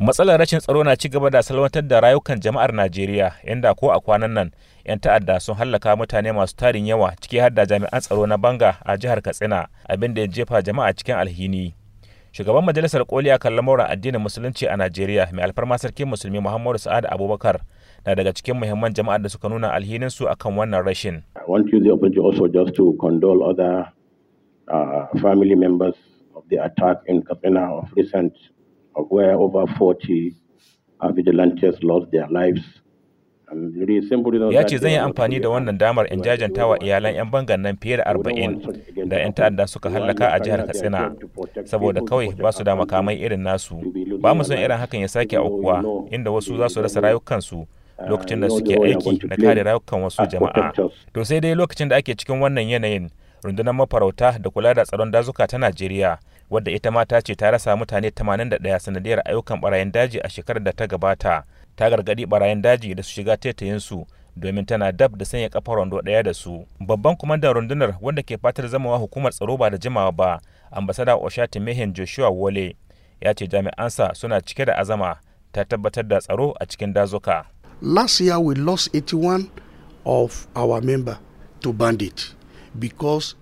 matsalar rashin tsaro na ci gaba da salwantar da rayukan jama'ar najeriya inda ko a kwanan nan 'yan ta'adda sun hallaka mutane masu tarin yawa ciki har da jami'an tsaro na banga a jihar katsina abin da ya jefa jama'a cikin alhini. Shugaban majalisar koli kan lamuran addinin musulunci a najeriya mai alfarma sarkin musulmi muhammadu sa'ad abubakar na daga cikin muhimman jama'ar da suka nuna alhinin su akan wannan rashin. Just to uh, family members of the attack in Katsina of recent, where over 40 uh, vigilantes lost their lives. ya ce zan yi amfani da wannan damar in jajanta wa iyalan 'yan bangan nan fiye da arba'in da 'yan ta'adda suka hallaka a jihar katsina saboda kawai ba su da makamai irin nasu. Ba mu son irin hakan ya sake aukuwa inda wasu za su rasa rayukansu lokacin da suke aiki na kare rayukan wasu jama'a. To sai dai lokacin da ake cikin wannan yanayin rundunar mafarauta da kula da tsaron dazuka ta najeriya wadda ita ma ta ce ta rasa mutane 81 sanadiyar ayyukan barayin daji a shekarar da ta gabata. Ta gargaɗi barayin daji da su shiga taitayinsu domin tana dab da sanya kafar wando ɗaya da su. Babban kwamandan rundunar wanda ke fatar zamawa hukumar tsaro ba da jimawa ba ambasada oshati mehen joshua wole ya ce jami'ansa suna cike da azama ta tabbatar da tsaro a cikin dazuka. Last year we lost 81 of our member to bandit because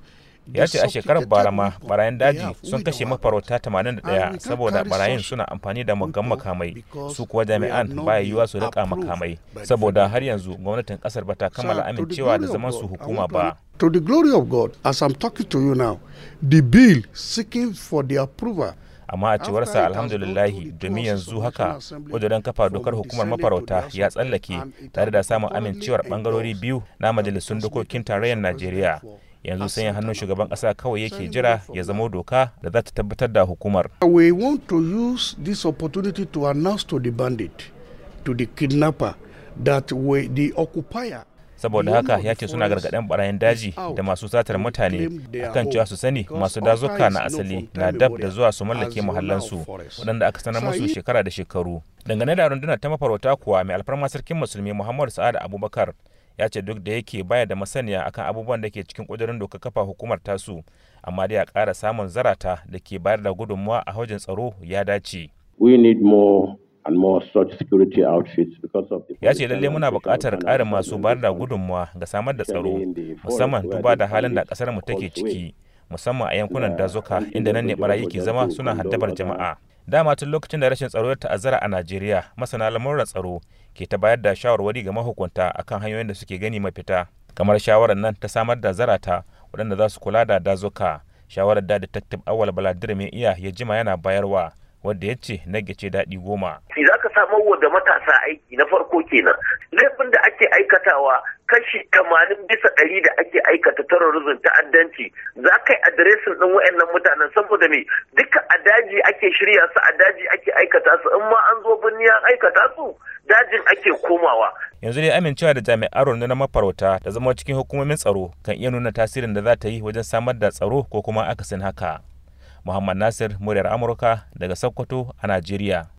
ya ce a shekarar bara ma barayin daji sun kashe mafarauta 81 saboda barayin suna amfani da muggan makamai. Su kuwa jami'an baya yiwuwa su riƙa makamai saboda har yanzu gwamnatin ƙasar bata kammala amincewa da zaman su hukuma ba. to the glory of god as i'm talking to you now the bill seeking for the approval amma a cewarsa alhamdulillahi domin yanzu haka wajen kafa dokar hukumar mafarauta ya tsallake tare da samun amincewar bangarori biyu na majalisun dokokin tarayyar najeriya. Yanzu sanya hannun shugaban kasa kawai yake jira ya zama doka da za ta tabbatar da hukumar. We want to use this opportunity to announce to the bandit, to the kidnapper, that we, the occupier saboda haka ya ce suna gargaɗin barayin daji da masu satar mutane akan cewa su sani masu dazuka na asali na dab da zuwa su mallake muhallansu waɗanda aka sanar musu shekara da shekaru. Dangane da rundunar ta mafarauta kuwa mai alfarma sarkin musulmi muhammadu sa'ad abubakar ya ce duk da yake baya da masaniya akan abubuwan da ke cikin ƙudurin doka kafa hukumar tasu amma dai a ƙara samun zarata da ke bayar da gudunmuwa a hujin tsaro ya dace. We need more and more such security outfits because of the ya ce lalle muna buƙatar ƙarin masu bayar da gudunmuwa ga samar da tsaro musamman duba da halin da ƙasar mu take ciki musamman a yankunan dazuka inda nan ne barayi ke zama suna haddabar jama'a. Dama tun lokacin da rashin tsaro ya ta'azzara a Najeriya masana lamuran tsaro ke ta bayar da shawarwari ga mahukunta akan hanyoyin da suke gani mafita kamar shawarar nan ta samar da zarata waɗanda za su kula da dazuka shawarar da detective awal baladir mai iya ya jima yana bayarwa wadda ya ce nage ce daɗi goma. za ka samar wa da matasa aiki na farko kenan laifin da aikatawa kashi tamanin bisa ɗari da ake aikata terrorism ta'addanci za ka yi adiresin ɗin wa'annan mutanen saboda me duka a daji ake shirya su a daji ake aikata su in ma an zo birni an aikata su dajin ake komawa. yanzu dai amincewa da jami'an rundunar mafarauta da zama cikin hukumomin tsaro kan iya nuna tasirin da za ta yi wajen samar da tsaro ko kuma akasin haka. Muhammad Nasir, muryar Amurka daga Sokoto a Najeriya.